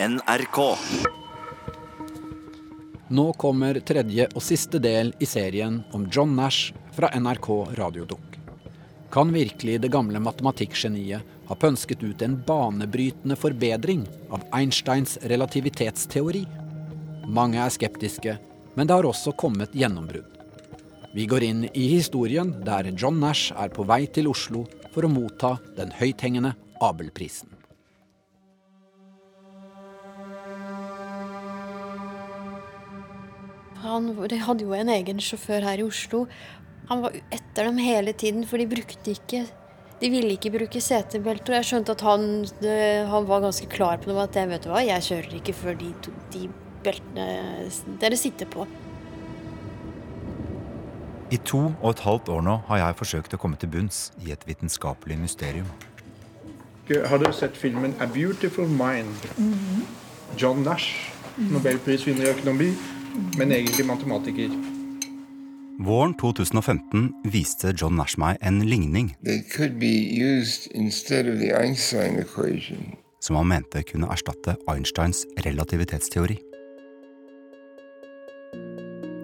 NRK. Nå kommer tredje og siste del i serien om John Nash fra NRK Radiodukk. Kan virkelig det gamle matematikkgeniet ha pønsket ut en banebrytende forbedring av Einsteins relativitetsteori? Mange er skeptiske, men det har også kommet gjennombrudd. Vi går inn i historien der John Nash er på vei til Oslo for å motta den høythengende Abelprisen. Han de hadde jo en egen sjåfør her i Oslo. Han var etter dem hele tiden, for de brukte ikke De ville ikke bruke setebelter. Jeg skjønte at han, de, han var ganske klar på noe, at jeg vet du hva, jeg kjører ikke før de, to, de beltene dere sitter på. I to og et halvt år nå har jeg forsøkt å komme til bunns i et vitenskapelig mysterium. Har du sett filmen 'A Beautiful Mind'? John Nash, nobelprisvinner i økonomi, men egentlig matematiker. Våren 2015 viste John Nash meg en ligning som han mente kunne erstatte Einsteins relativitetsteori.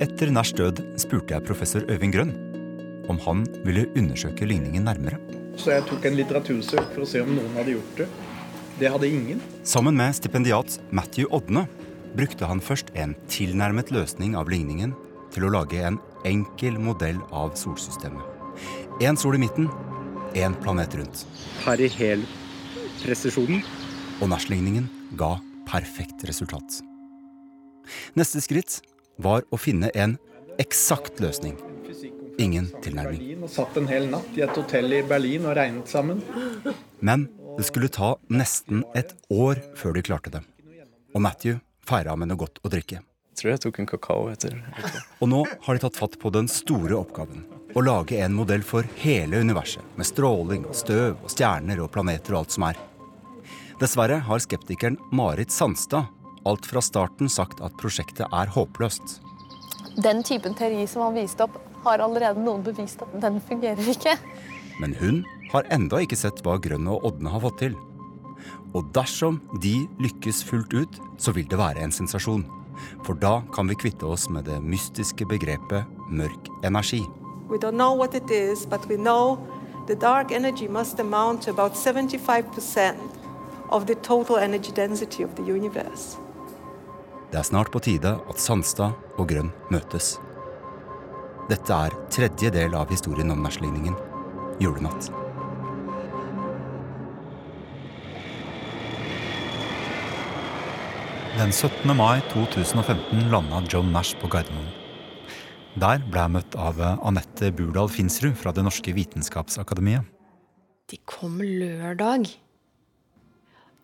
Etter Nash død spurte jeg professor Øyvind Grønn om han ville undersøke ligningen nærmere. Så jeg tok en litteratursøk for å se om noen hadde gjort det. Det hadde ingen. Sammen med stipendiat Matthew Odne brukte han først en tilnærmet løsning av ligningen til å lage en enkel modell av solsystemet. Én sol i midten, én planet rundt. Perihelpresisjonen. Og Nash-ligningen ga perfekt resultat. Neste skritt var å finne en eksakt løsning. Ingen tilnærming. Og satt en hel natt i et hotell i Berlin og regnet sammen. Men det skulle ta nesten et år før de klarte det. Og Matthew feira med noe godt å drikke. Jeg tror jeg tok en kakao etter. Og nå har de tatt fatt på den store oppgaven. Å lage en modell for hele universet. Med stråling og støv og stjerner og planeter og alt som er. Dessverre har skeptikeren Marit Sandstad alt fra starten sagt at prosjektet er håpløst. Den typen teori som han viste opp, har allerede noen bevist at den fungerer ikke. Men hun har enda ikke sett hva Grønn og Ådne har fått til. Og dersom de lykkes fullt ut, så vil det være en sensasjon. For da kan vi kvitte oss med det mystiske begrepet mørk energi. We don't know what it is, but we know the dark energy must amount to about 75% of the total energy density of the universe. Det er snart på tide at Sandstad og Grønn møtes. Dette er tredje del av historien om Nash-ligningen julenatt. Den 17. mai 2015 landa John Nash på Gardermoen. Der ble jeg møtt av Anette Burdal Finsrud fra Det norske vitenskapsakademiet. De kom lørdag.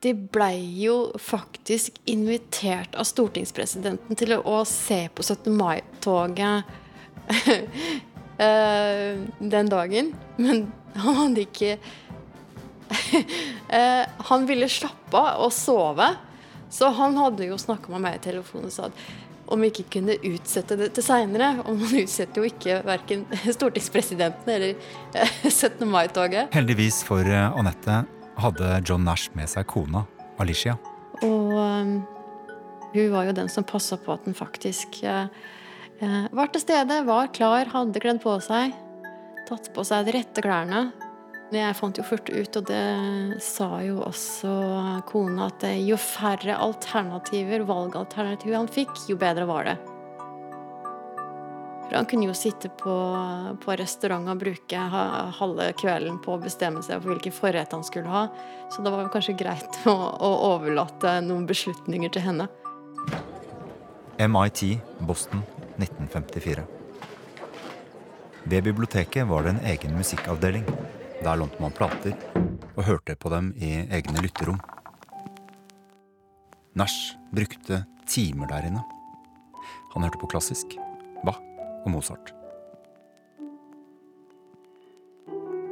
De blei jo faktisk invitert av stortingspresidenten til å se på 17. mai-toget eh, den dagen. Men han hadde ikke Eh, Han ville slappe av og sove. Så han hadde jo snakka med meg i telefonen og sa at om vi ikke kunne utsette det til seinere. Og man utsetter jo ikke verken stortingspresidenten eller eh, 17. mai-toget. Heldigvis for eh, Anette hadde John Nash med seg kona, Alicia. Og um, hun var jo den som passa på at den faktisk eh, eh, var til stede, var klar, hadde kledd på seg. Tatt på seg de rette klærne. Jeg fant jo fort ut, og det sa jo også kona, at eh, jo færre alternativer, valgalternativer han fikk, jo bedre var det. For han kunne jo sitte på, på restaurant og bruke halve kvelden på å bestemme seg for hvilken forrett han skulle ha. Så det var kanskje greit å, å overlate noen beslutninger til henne. MIT, Boston, 1954. Ved biblioteket var det en egen musikkavdeling. Der lånte man plater og hørte på dem i egne lytterom. Nash brukte timer der inne. Han hørte på klassisk, Bach og Mozart.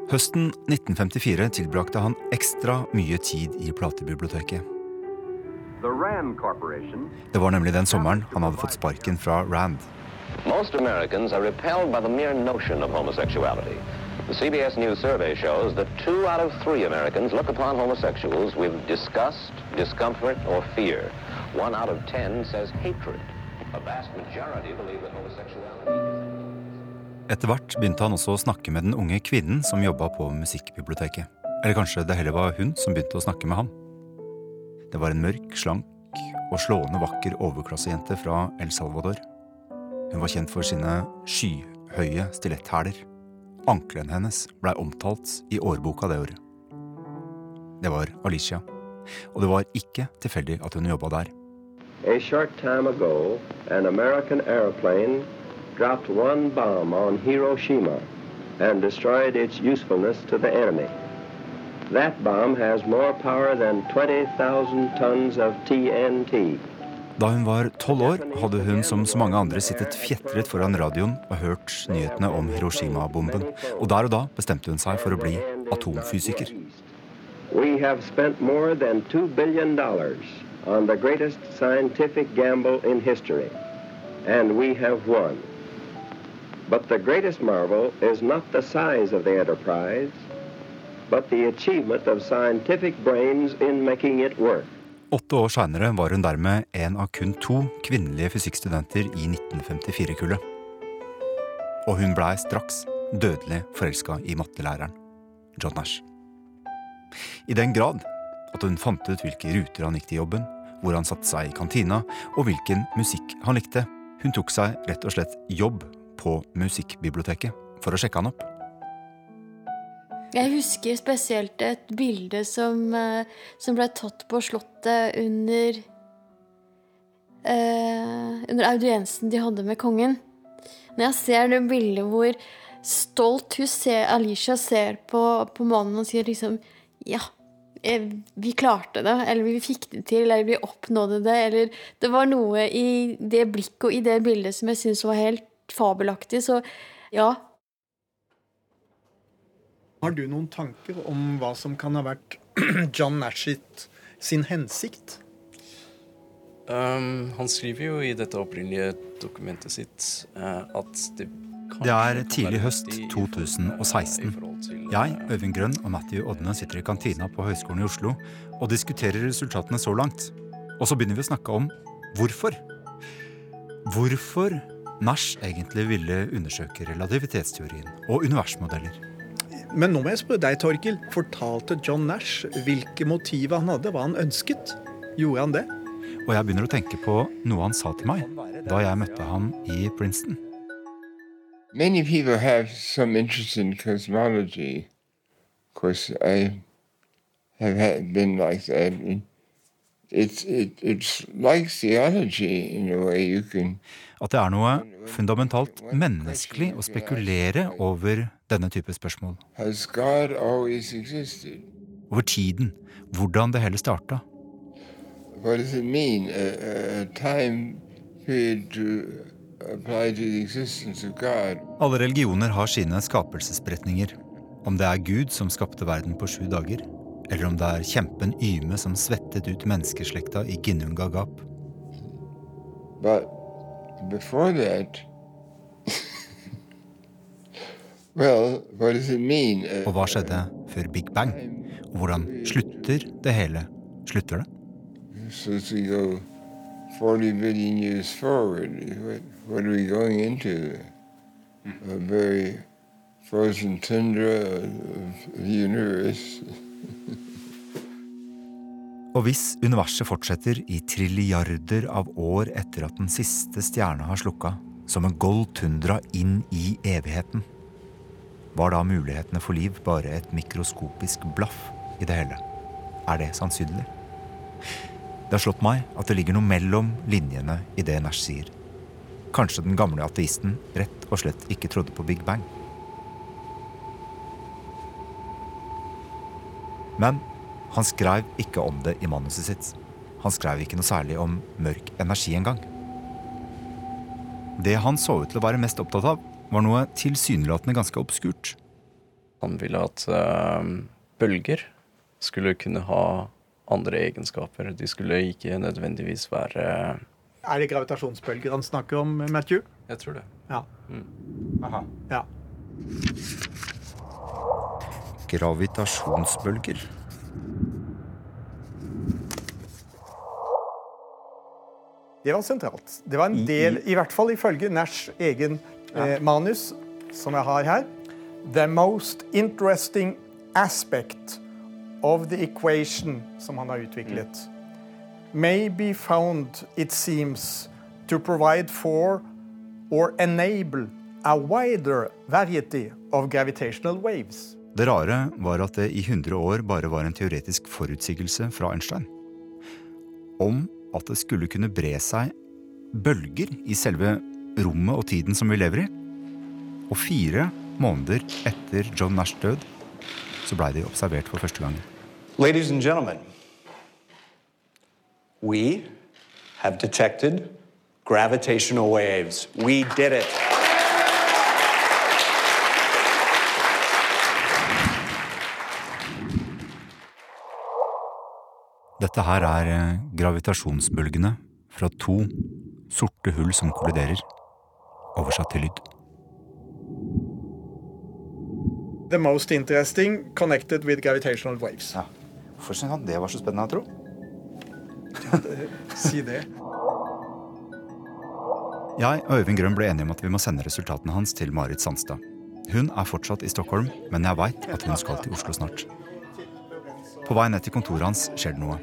Høsten 1954 tilbrakte han ekstra mye tid i platebiblioteket. Det var nemlig den sommeren han hadde fått sparken fra Rand. Most Americans are repelled by the mere notion of homosexuality. The CBS News survey shows that two out of three Americans look upon homosexuals with disgust, discomfort, or fear. One out of ten says hatred. A vast majority believe that homosexuality is... Etter hvert begynte han også å snakke med den unge kvinnen som jobba på musikkbiblioteket. Eller kanskje det heller var hun som begynte å snakke med ham. Det var en mørk, slank og slående vakker overklassejente fra El Salvador. Hun var kjent for sine skyhøye stiletthæler. Ankelen hennes blei omtalt i årboka det året. Det var Alicia, og det var ikke tilfeldig at hun jobba der. A short time ago, an American airplane dropped one bomb on Hiroshima and destroyed its usefulness to the enemy. That bomb has more power than 20,000 tons of TNT. Da hun var tolv år, hadde hun som så mange andre sittet fjetret foran radioen og hørt nyhetene om Hiroshima-bomben. Og der og da bestemte hun seg for å bli atomfysiker. We have spent more than $2 billion on the greatest scientific gamble in history, and we have won. But the greatest marvel is not the size of the enterprise, but the achievement of scientific brains in making it work. Åtte år seinere var hun dermed en av kun to kvinnelige fysikkstudenter i 1954-kullet. Og hun blei straks dødelig forelska i mattelæreren, John Nash. I den grad at hun fant ut hvilke ruter han gikk til jobben, hvor han satte seg i kantina, og hvilken musikk han likte. Hun tok seg rett og slett jobb på musikkbiblioteket for å sjekke han opp. Jeg husker spesielt et bilde som, eh, som ble tatt på Slottet under eh, Under audiensen de hadde med kongen. Når jeg ser det bildet hvor stolt hun ser, Alicia ser på, på mannen og sier liksom Ja, eh, vi klarte det, eller vi fikk det til, eller vi oppnådde det, eller Det var noe i det blikket og i det bildet som jeg syntes var helt fabelaktig. Så ja, Har du noen tanker om hva som kan ha vært John Nash sin hensikt? Um, han skriver jo i dette opprinnelige dokumentet sitt uh, at det Det er tidlig høst eh, 2016. i forhold til, Jeg, eh, Øyvind Grønn og Matthew Odne sitter i kantina på Høgskolen i Oslo og diskuterer resultatene så langt. Og så begynner vi å snakke om hvorfor. Hvorfor Nash egentlig ville undersøke relativitetsteorien og universmodeller. Men nå må jeg spørre deg, Torkil. Fortalte John Nash hvilke motiver han hadde, hva han ønsket? Gjorde han det? Og jeg begynner å tenke på noe han sa til meg da jeg møtte han i Princeton. Many people have some interest in cosmology. Of course, I have had, been like that. It's it, it's like. Can At det er noe fundamentalt menneskelig å spekulere over denne type spørsmål. has God always existed? Over tiden. Hvordan det hele starta. What does it mean? A, a- a time period to apply to the existence of God. Alle religioner har sine skapelsesberetninger. Om det er Gud som skapte verden på sju dager, eller om det er kjempen Yme som svettet ut menneskeslekta i Ginnunga gap. But before that, well, what does it mean? Og hva skjedde før Big Bang? Og hvordan slutter det hele? Slutter det? So we go 40 billion years forward, what, what are we going into? A very frozen tundra of the universe. Og hvis universet fortsetter i trilliarder av år etter at den siste stjerna har slukka, som en gold tundra inn i evigheten, var da mulighetene for liv bare et mikroskopisk blaff i det hele? Er det sannsynlig? Det har slått meg at det ligger noe mellom linjene i det Nash sier. Kanskje den gamle ateisten rett og slett ikke trodde på Big Bang. Men han skrev ikke om det i manuset sitt. Han skrev ikke noe særlig om mørk energi engang. Det han så ut til å være mest opptatt av, var noe tilsynelatende ganske obskurt. Han ville at eh, bølger skulle kunne ha andre egenskaper. De skulle ikke nødvendigvis være Er det gravitasjonsbølger han snakker om, Matthew? Jeg tror det. Ja. Mm. Aha. Ja. Gravitasjonsbølger. Det var sentralt. Det var en del, i hvert fall ifølge Nash egen eh, manus, som jeg har her The most interesting aspect of the equation som han har utviklet, may be found, it seems, to provide for or enable a wider variety of gravitational waves. Det rare var at det i 100 år bare var en teoretisk forutsigelse fra Einstein. Om at det skulle kunne bre seg bølger i selve rommet og tiden som vi lever i. Og fire måneder etter John Nash død, så blei de observert for første gang. Ladies and gentlemen, we have detected gravitational waves. We did it. Dette her er eh, gravitasjonsbølgene fra to sorte hull som kolliderer, oversatt til lyd. The most interesting connected with gravitational waves. Ja. Hvorfor syns han det var så spennende, tro? si det. Jeg og Øyvind Grønn ble enige om at vi må sende resultatene hans til Marit Sandstad. Hun er fortsatt i Stockholm, men jeg veit at hun skal til Oslo snart. På vei ned til kontoret hans skjer det noe.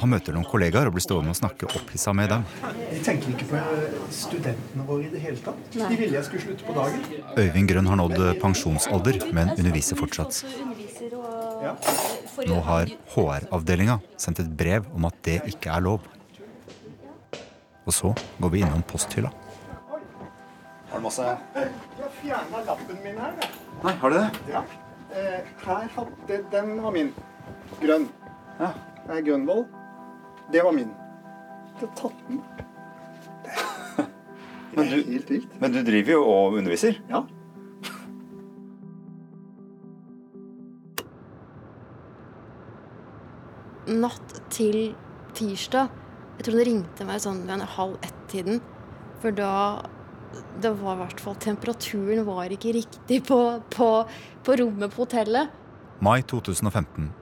Han møter noen kollegaer og blir stående og snakke opphissa med dem. De tenker ikke på eh, studentene våre i det hele tatt. De ville jeg skulle slutte på dagen. Øyvind Grønn har nådd pensjonsalder, men underviser fortsatt. Nå har HR-avdelinga sendt et brev om at det ikke er lov. Og så går vi innom posthylla. Har du masse Jeg fjerna lappen min her. Nei, har du det? Ja. Eh, her hadde Den var min. Grønn. Ja. Det er Grønvoll. Det var min. Jeg har tatt den. Men du, Helt vilt. men du driver jo og underviser? Ja. Natt til tirsdag Jeg tror det ringte meg sånn ved en halv ett-tiden. For da Det var i hvert fall Temperaturen var ikke riktig på, på, på rommet på hotellet. Mai 2015.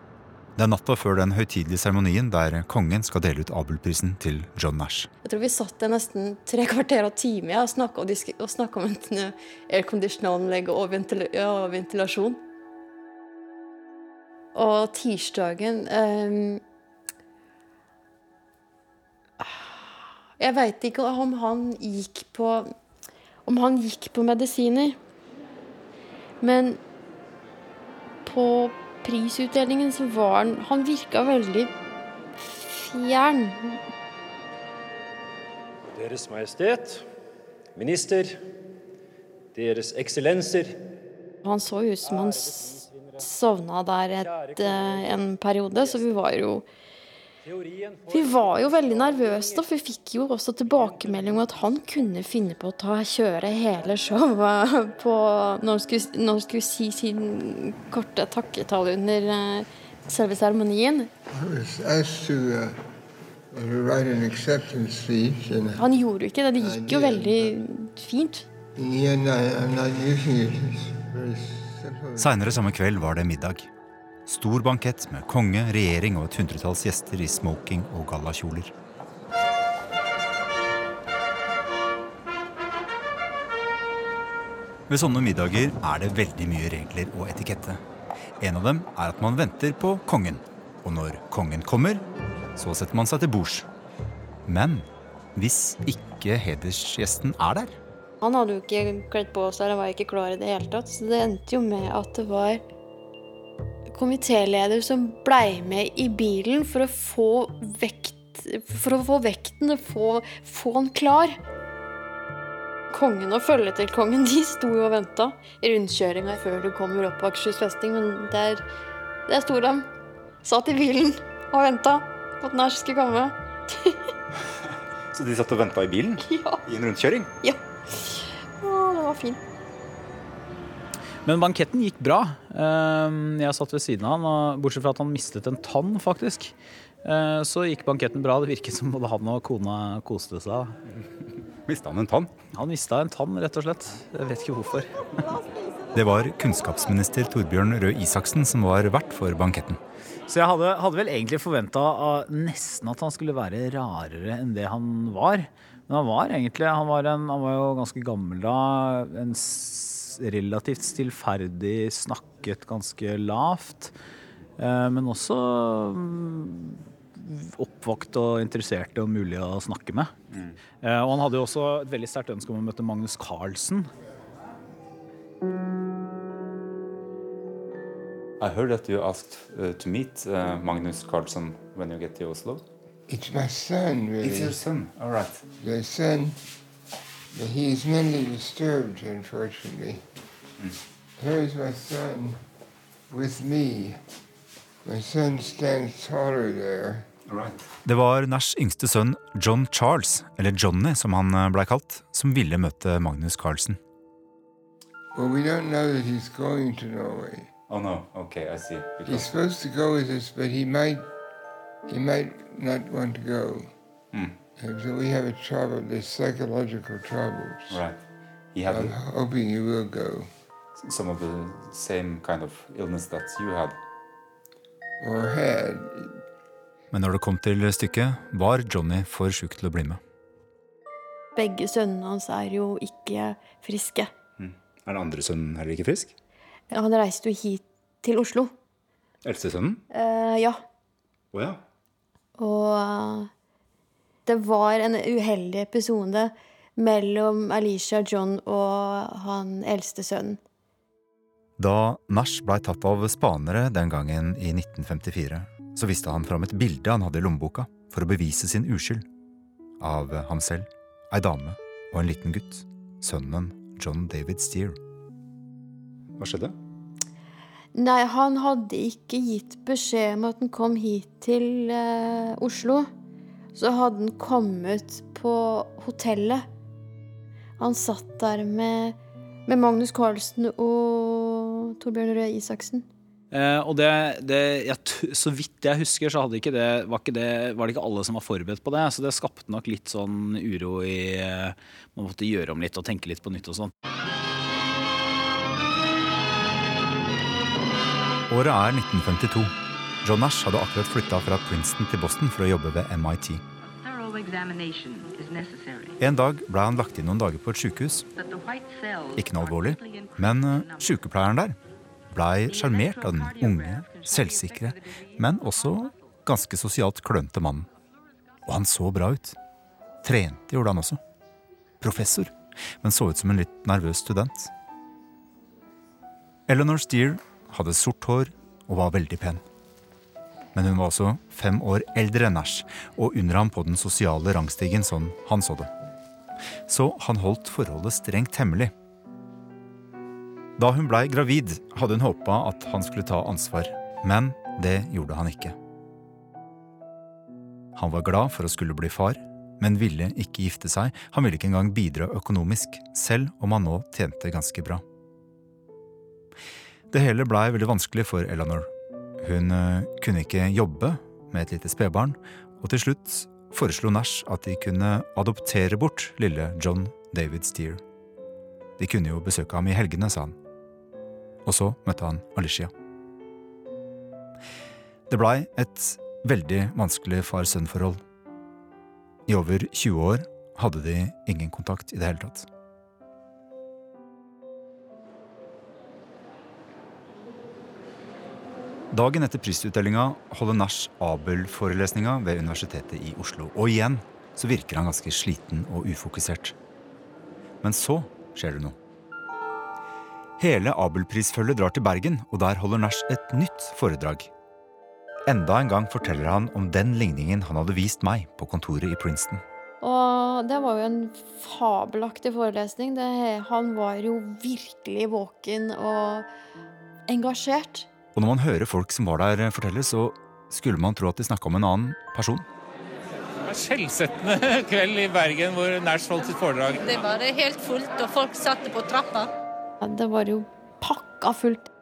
Det er natta før den høytidelige seremonien der kongen skal dele ut Abelprisen til John Nash. Jeg tror vi satt der nesten tre kvarter av time ja, og snakka og, om et eh, aircondition-anlegg og ventil ja, ventilasjon. Og tirsdagen ehm, Jeg veit ikke om han gikk på Om han gikk på medisiner. Men på prisutdelingen så var han Han virka veldig fjern. Deres Majestet, minister, Deres Eksellenser. Han så ut som han sovna der et, eh, en periode, så vi var jo Vi var jo veldig nervøse, da, for vi fikk jo også tilbakemelding om at han kunne finne på å ta, kjøre hele showet på når han skulle, når han skulle si sin korte takketale under eh, selve seremonien. Uh, Han gjorde jo ikke det. Det gikk jo veldig fint. Seinere samme kveld var det middag. Stor bankett med konge, regjering og et hundretalls gjester i smoking og gallakjoler. Ved sånne middager er det veldig mye regler og etikette. En av dem er at man venter på kongen. Og når kongen kommer, så setter man seg til bords. Men hvis ikke hedersgjesten er der, Han hadde jo ikke kledd på seg, eller var ikke klar i det hele tatt. Så det endte jo med at det var komitéleder som blei med i bilen for å få vekt For å få vekten få, få han klar. Kongen og følget til kongen de sto jo og venta i rundkjøringa før du kommer opp på Akershus festning, men der, der sto de. Satt i bilen og venta på at Nash skulle komme. Så de satt og venta i bilen? Ja. I en rundkjøring? Ja. Å, det var fint. Men banketten gikk bra. Ehm, Jeg satt ved siden av han, og bortsett fra at han mistet en tann, faktisk, eh, så gikk banketten bra. Det virket som både han og kona koste seg. Mista han en tann? Han mista en tann, rett og slett. Jeg vet ikke hvorfor. Det var kunnskapsminister Torbjørn Røe Isaksen som var vert for banketten. Så jeg hadde, hadde vel egentlig forventa nesten at han skulle være rarere enn det han var. Men han var egentlig Han var, en, han var jo ganske gammel da. En relativt stillferdig, snakket ganske lavt. Eh, men også mm, oppvakt og interessert og mulig å snakke med. Mm. og han hadde jo også et veldig sterkt ønske om å møte Magnus Carlsen. I heard that you asked uh, to meet uh, Magnus Carlsen when you get to Oslo. It's my son, really. It's your son, all right. My son, but he is mentally disturbed, unfortunately. Here is my son with me. My son stands taller there. Det var Nashs yngste sønn John Charles, eller Johnny som han eh, blei kalt, som ville møte Magnus Carlsen. Well, we don't know that he's going to Norway. Oh no, okay, I see. He's Because supposed to go with us, but he might, he might not want to go. Hmm. And so we have a trouble, there's psychological troubles. right, he had I'm hoping he will go. Some of the same kind of illness that you had. Or had. Men når det kom til stykket, var Johnny for sjuk til å bli med. Begge sønnene hans er jo ikke friske. Er den andre sønnen heller ikke frisk? Han reiste jo hit til Oslo. Eldste sønnen? Eh, ja. Å ja. Og eh, det var en uheldig episode mellom Alicia, John og han eldste sønnen. Da Nash blei tatt av spanere den gangen i 1954, så viste han fram et bilde han hadde i lommeboka for å bevise sin uskyld. Av ham selv, ei dame og en liten gutt. Sønnen John David Steer. Hva skjedde? Nei, han hadde ikke gitt beskjed om at han kom hit til eh, Oslo. Så hadde han kommet på hotellet. Han satt der med, med Magnus Carlsen og Torbjørn Røe Isaksen. Eh, og det, det jeg, Så vidt jeg husker, så hadde ikke det, var, ikke det, var det ikke alle som var forberedt på det. Så det skapte nok litt sånn uro i eh, Man måtte gjøre om litt og tenke litt på nytt og sånn. Året er 1952. John Nash hadde akkurat flytta fra Princeton til Boston for å jobbe ved MIT. En dag ble han lagt inn noen dager på et cells Ikke noe alvorlig, men eh, sykepleieren der blei sjarmert av den unge, selvsikre, men også ganske sosialt klønete mannen. Og han så bra ut. Trente gjorde han også. Professor, men så ut som en litt nervøs student. Eleanor Steer hadde sort hår og var veldig pen. Men hun var også fem år eldre enn Nash, og under ham på den sosiale rangstigen som han så det. Så han holdt forholdet strengt hemmelig. Da hun blei gravid, hadde hun håpa at han skulle ta ansvar, men det gjorde han ikke. Han var glad for å skulle bli far, men ville ikke gifte seg. Han ville ikke engang bidra økonomisk, selv om han nå tjente ganske bra. Det hele blei veldig vanskelig for Eleanor. Hun eh, kunne ikke jobbe med et lite spedbarn, og til slutt foreslo Nash at de kunne adoptere bort lille John David Steer. De kunne jo besøke ham i helgene, sa han. Og så møtte han Alicia. Det blei et veldig vanskelig far-sønn-forhold. I over 20 år hadde de ingen kontakt i det hele tatt. Dagen etter prisutdelinga holder Nash Abel-forelesninga ved Universitetet i Oslo. Og igjen så virker han ganske sliten og ufokusert. Men så skjer det noe. Hele Abel-prisfølget drar til Bergen, og der holder Nash et nytt foredrag. Enda en gang forteller han om den ligningen han hadde vist meg på kontoret i Princeton. Og det var jo en fabelaktig forelesning. Det, han var jo virkelig våken og engasjert. Og når man hører folk som var der fortelle, så skulle man tro at de snakka om en annen person. Det var skjellsettende kveld i Bergen hvor Nash holdt sitt foredrag. Det var helt fullt, og folk satt på trappa. Ja, Det var jo pakka fullt.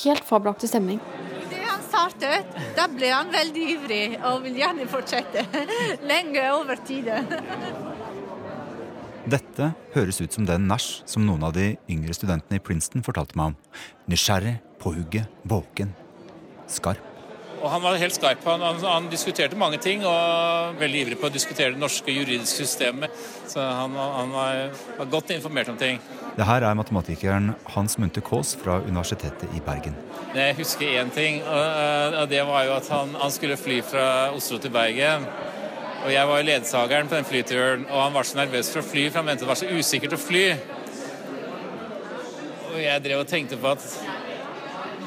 Helt fabelaktig stemning. Det han startet, da ble han veldig ivrig og vil gjerne fortsette. Lenge over tide. Dette høres ut som den Nash som noen av de yngre studentene i Princeton fortalte meg om. Nysgjerrig, på hugget, våken, skarp. Og han var helt skarp. Han, han, han, diskuterte mange ting, og veldig ivrig på å diskutere det norske juridiske systemet. Så han, han var, var, godt informert om ting. Det her er matematikeren Hans Munthe Kaas fra Universitetet i Bergen. Jeg husker én ting, og, og, det var jo at han, skulle fly fra Oslo til Bergen. Og jeg var ledsageren på den flyturen, og han var så nervøs for å fly, for han mente det var så usikkert å fly. Og jeg drev og tenkte på at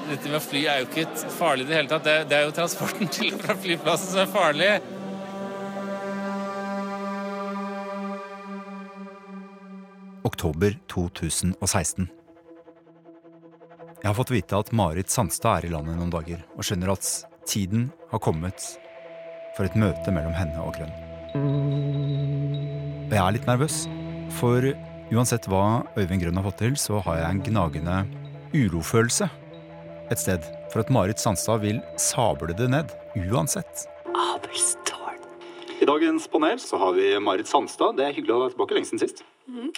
dette med å fly er jo ikke farlig i det hele tatt. Det, det er jo transporten til og fra flyplassen som er farlig. Oktober 2016. Jeg har fått vite at Marit Sandstad er i landet noen dager, og skjønner at tiden har kommet for et møte mellom henne og Grønn. Og jeg er litt nervøs, for uansett hva Øyvind Grønn har fått til, så har jeg en gnagende urofølelse et sted for at Marit Sandstad vil sable det ned, uansett. Abelstårn. I dagens panel så har vi Marit Sandstad. Det er hyggelig å være tilbake lenge siden sist. Mm.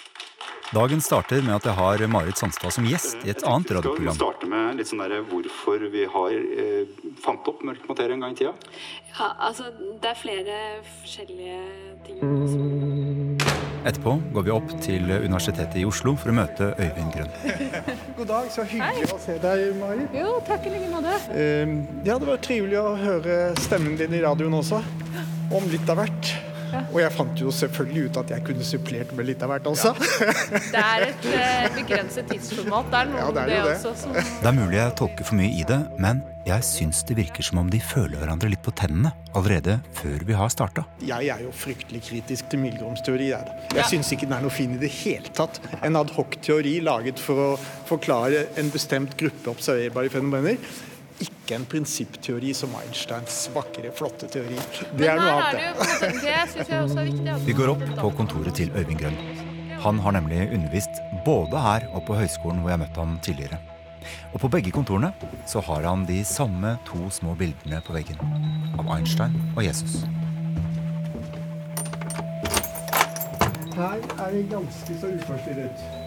Dagen starter med at jeg har Marit Sandstad som gjest i et annet radioprogram. Vi starte med litt sånn der, hvorfor vi har eh, fant opp mørk materie en gang i tida. Ja, altså, det er flere forskjellige ting. Etterpå går vi opp til Universitetet i Oslo for å møte Øyvind Grønn. God dag, så hyggelig Hei. å se deg, Mari. Jo, takk i like måte. Uh, ja, det var trivelig å høre stemmen din i radioen også. Om litt av hvert. Ja. Og jeg fant jo selvfølgelig ut at jeg kunne supplert med litt av hvert også. Ja. det er et uh, begrenset tidsformat. Det er noe ja, det, er det, det også. Som... Det er mulig jeg tolker for mye i det, men jeg syns det virker som om de føler hverandre litt på tennene allerede før vi har starta. Jeg er jo fryktelig kritisk til mildgromsteori. Jeg, jeg ja. syns ikke den er noe fin i det hele tatt. En adhoc-teori laget for å forklare en bestemt gruppe observerbare fenomener ikke en prinsippteori som Einsteins vakre, flotte teori. Det er noe annet. Det. Vi går opp på kontoret til Øyvind Grønn. Han har nemlig undervist både her og på høyskolen hvor jeg møtte ham tidligere. Og på begge kontorene så har han de samme to små bildene på veggen. Av Einstein og Jesus. Her er det ganske så uforstyrret.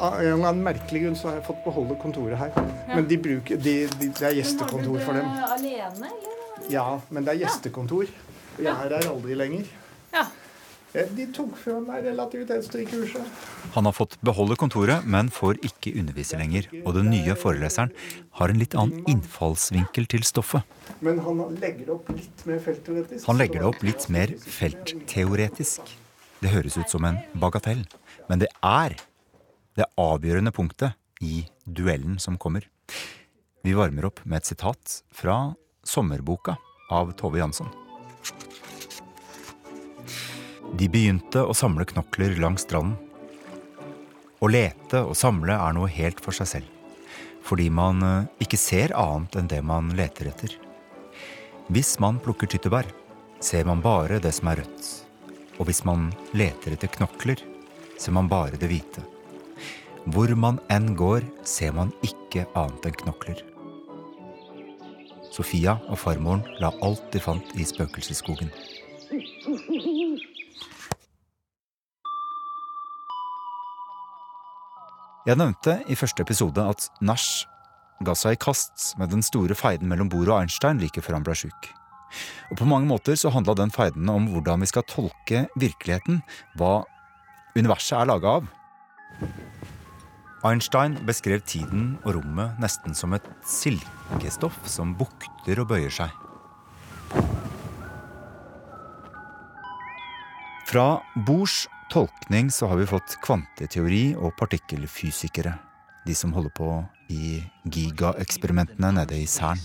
Av en eller annen merkelig grunn så har jeg fått beholde kontoret her. Men de bruker, de, de, det er gjestekontor for dem. Alene, eller? Ja, men det er gjestekontor. Og jeg er her aldri lenger. Ja. De tok fra meg relativitetsstrykurset. Han har fått beholde kontoret, men får ikke undervise lenger. Og den nye foreleseren har en litt annen innfallsvinkel til stoffet. Men han legger det opp litt mer feltteoretisk. Han legger det opp litt mer feltteoretisk. Det høres ut som en bagatell, men det er det avgjørende punktet i duellen som kommer. Vi varmer opp med et sitat fra Sommerboka av Tove Jansson. De begynte å samle knokler langs stranden. Å lete og samle er noe helt for seg selv, fordi man eh, ikke ser annet enn det man leter etter. Hvis man plukker tyttebær, ser man bare det som er rødt. Og hvis man leter etter knokler, ser man bare det hvite. Hvor man enn går, ser man ikke annet enn knokler. Sofia og farmoren la alt de fant i spøkelsesskogen. Jeg nevnte i første episode at Nash ga seg i kast med den store feiden mellom Bohr og Einstein like før han ble sjuk. Og på mange måter så handla den feiden om hvordan vi skal tolke virkeligheten, hva universet er laga av. Einstein beskrev tiden og rommet nesten som et silkestoff som bukter og bøyer seg. Fra Bohrs tolkning så har vi fått kvanteteori og partikkelfysikere. De som holder på i gigaeksperimentene nede i Cern.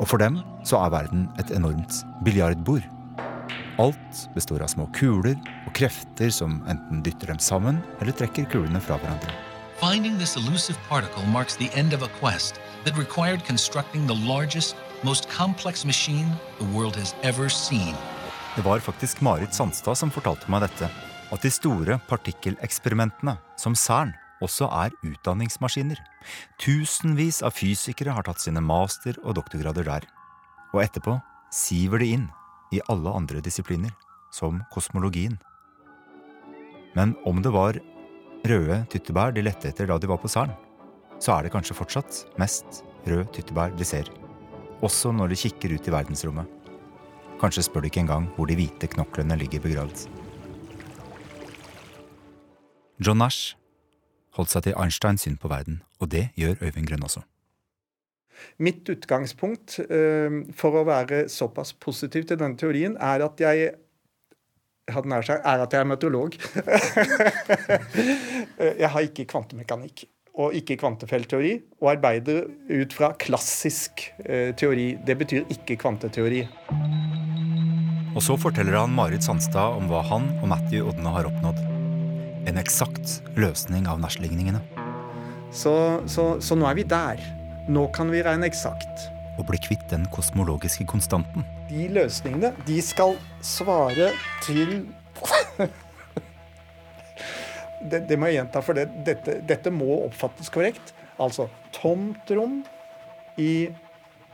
Og for dem så er verden et enormt biljardbord. Alt består av små kuler og krefter som enten dytter dem sammen eller trekker kulene fra hverandre. Finding this elusive particle marks the end of a quest that required constructing the largest, most complex machine the world has ever seen. Det var faktisk Marit Sandstad som fortalte meg dette. At de store partikkeleksperimentene, som CERN, også er utdanningsmaskiner. Tusenvis av fysikere har tatt sine master- og doktorgrader der. Og etterpå siver de inn i alle andre disipliner, som kosmologien. Men om det var røde tyttebær de lette etter da de var på Cern, så er det kanskje fortsatt mest røde tyttebær de ser. Også når de kikker ut i verdensrommet. Kanskje spør de ikke engang hvor de hvite knoklene ligger begravd. John Nash holdt seg til Einsteins syn på verden, og det gjør Øyvind Grønn også. Mitt utgangspunkt eh, for å være såpass positiv til denne teorien, er at jeg hadde nær sagt, er at jeg er meteorolog. jeg har ikke kvantemekanikk og ikke kvantefeltteori, og arbeider ut fra klassisk eh, teori. Det betyr ikke kvanteteori. Og så forteller han Marit Sandstad om hva han og Matthew Odne har oppnådd. En eksakt løsning av Nash-ligningene. Så, så, så nå er vi der. Nå kan vi regne eksakt. Og bli kvitt den kosmologiske konstanten. De løsningene, de skal svare til det, det, må jeg gjenta, for det, dette, dette, må oppfattes korrekt. Altså tomt rom i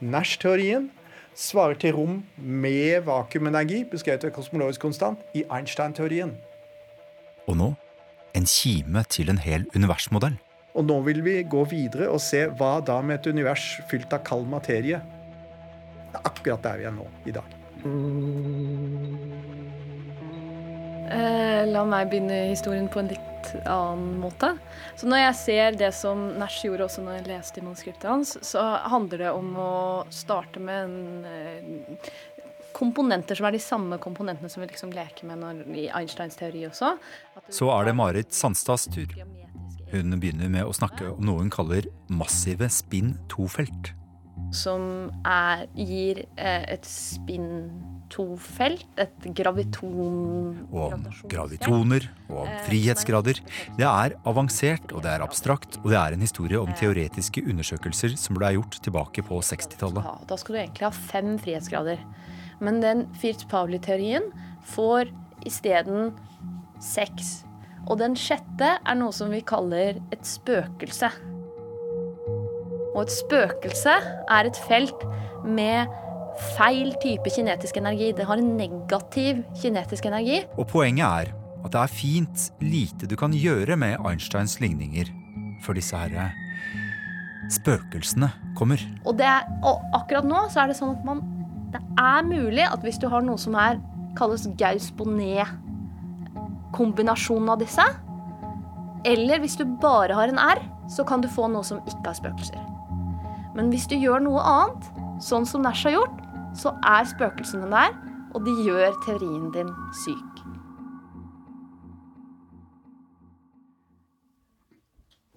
Nash-teorien svarer til rom med vakuumenergi, beskrevet ved kosmologisk konstant, i Einstein-teorien. Og nå en kime til en hel universmodell. Og nå vil vi gå videre og se hva da med et univers fylt av kald materie. Det er akkurat der vi er nå i dag. Eh, la meg begynne historien på en litt annen måte. Så når jeg ser det som Nash gjorde også når jeg leste i manuskriptet hans, så handler det om å starte med en, eh, komponenter som er de samme komponentene som vi liksom leker med når, i Einsteins teori også. Så er det Marit Sandstads tur. Hun begynner med å snakke om noe hun kaller massive spinn to-felt. Som er, gir eh, et spinn to-felt, et graviton... Og om gravitoner og om frihetsgrader. Det er avansert, og det er abstrakt, og det er en historie om teoretiske undersøkelser som ble gjort tilbake på 60-tallet. Ja, da skal du egentlig ha fem frihetsgrader. Men den Firt-Pauli-teorien får isteden seks. Og den sjette er noe som vi kaller et spøkelse. Og et spøkelse er et felt med feil type kinetisk energi. Det har en negativ kinetisk energi. Og poenget er at det er fint lite du kan gjøre med Einsteins ligninger før disse her spøkelsene kommer. Og, er, og akkurat nå så er det sånn at man Det er mulig at hvis du har noe som er kalles Gauss-Bonnet-kombinasjonen av disse, eller hvis du bare har en R, så kan du få noe som ikke har spøkelser. Men hvis du gjør noe annet, sånn som Nash har gjort, så er spøkelsene der, og de gjør teorien din syk.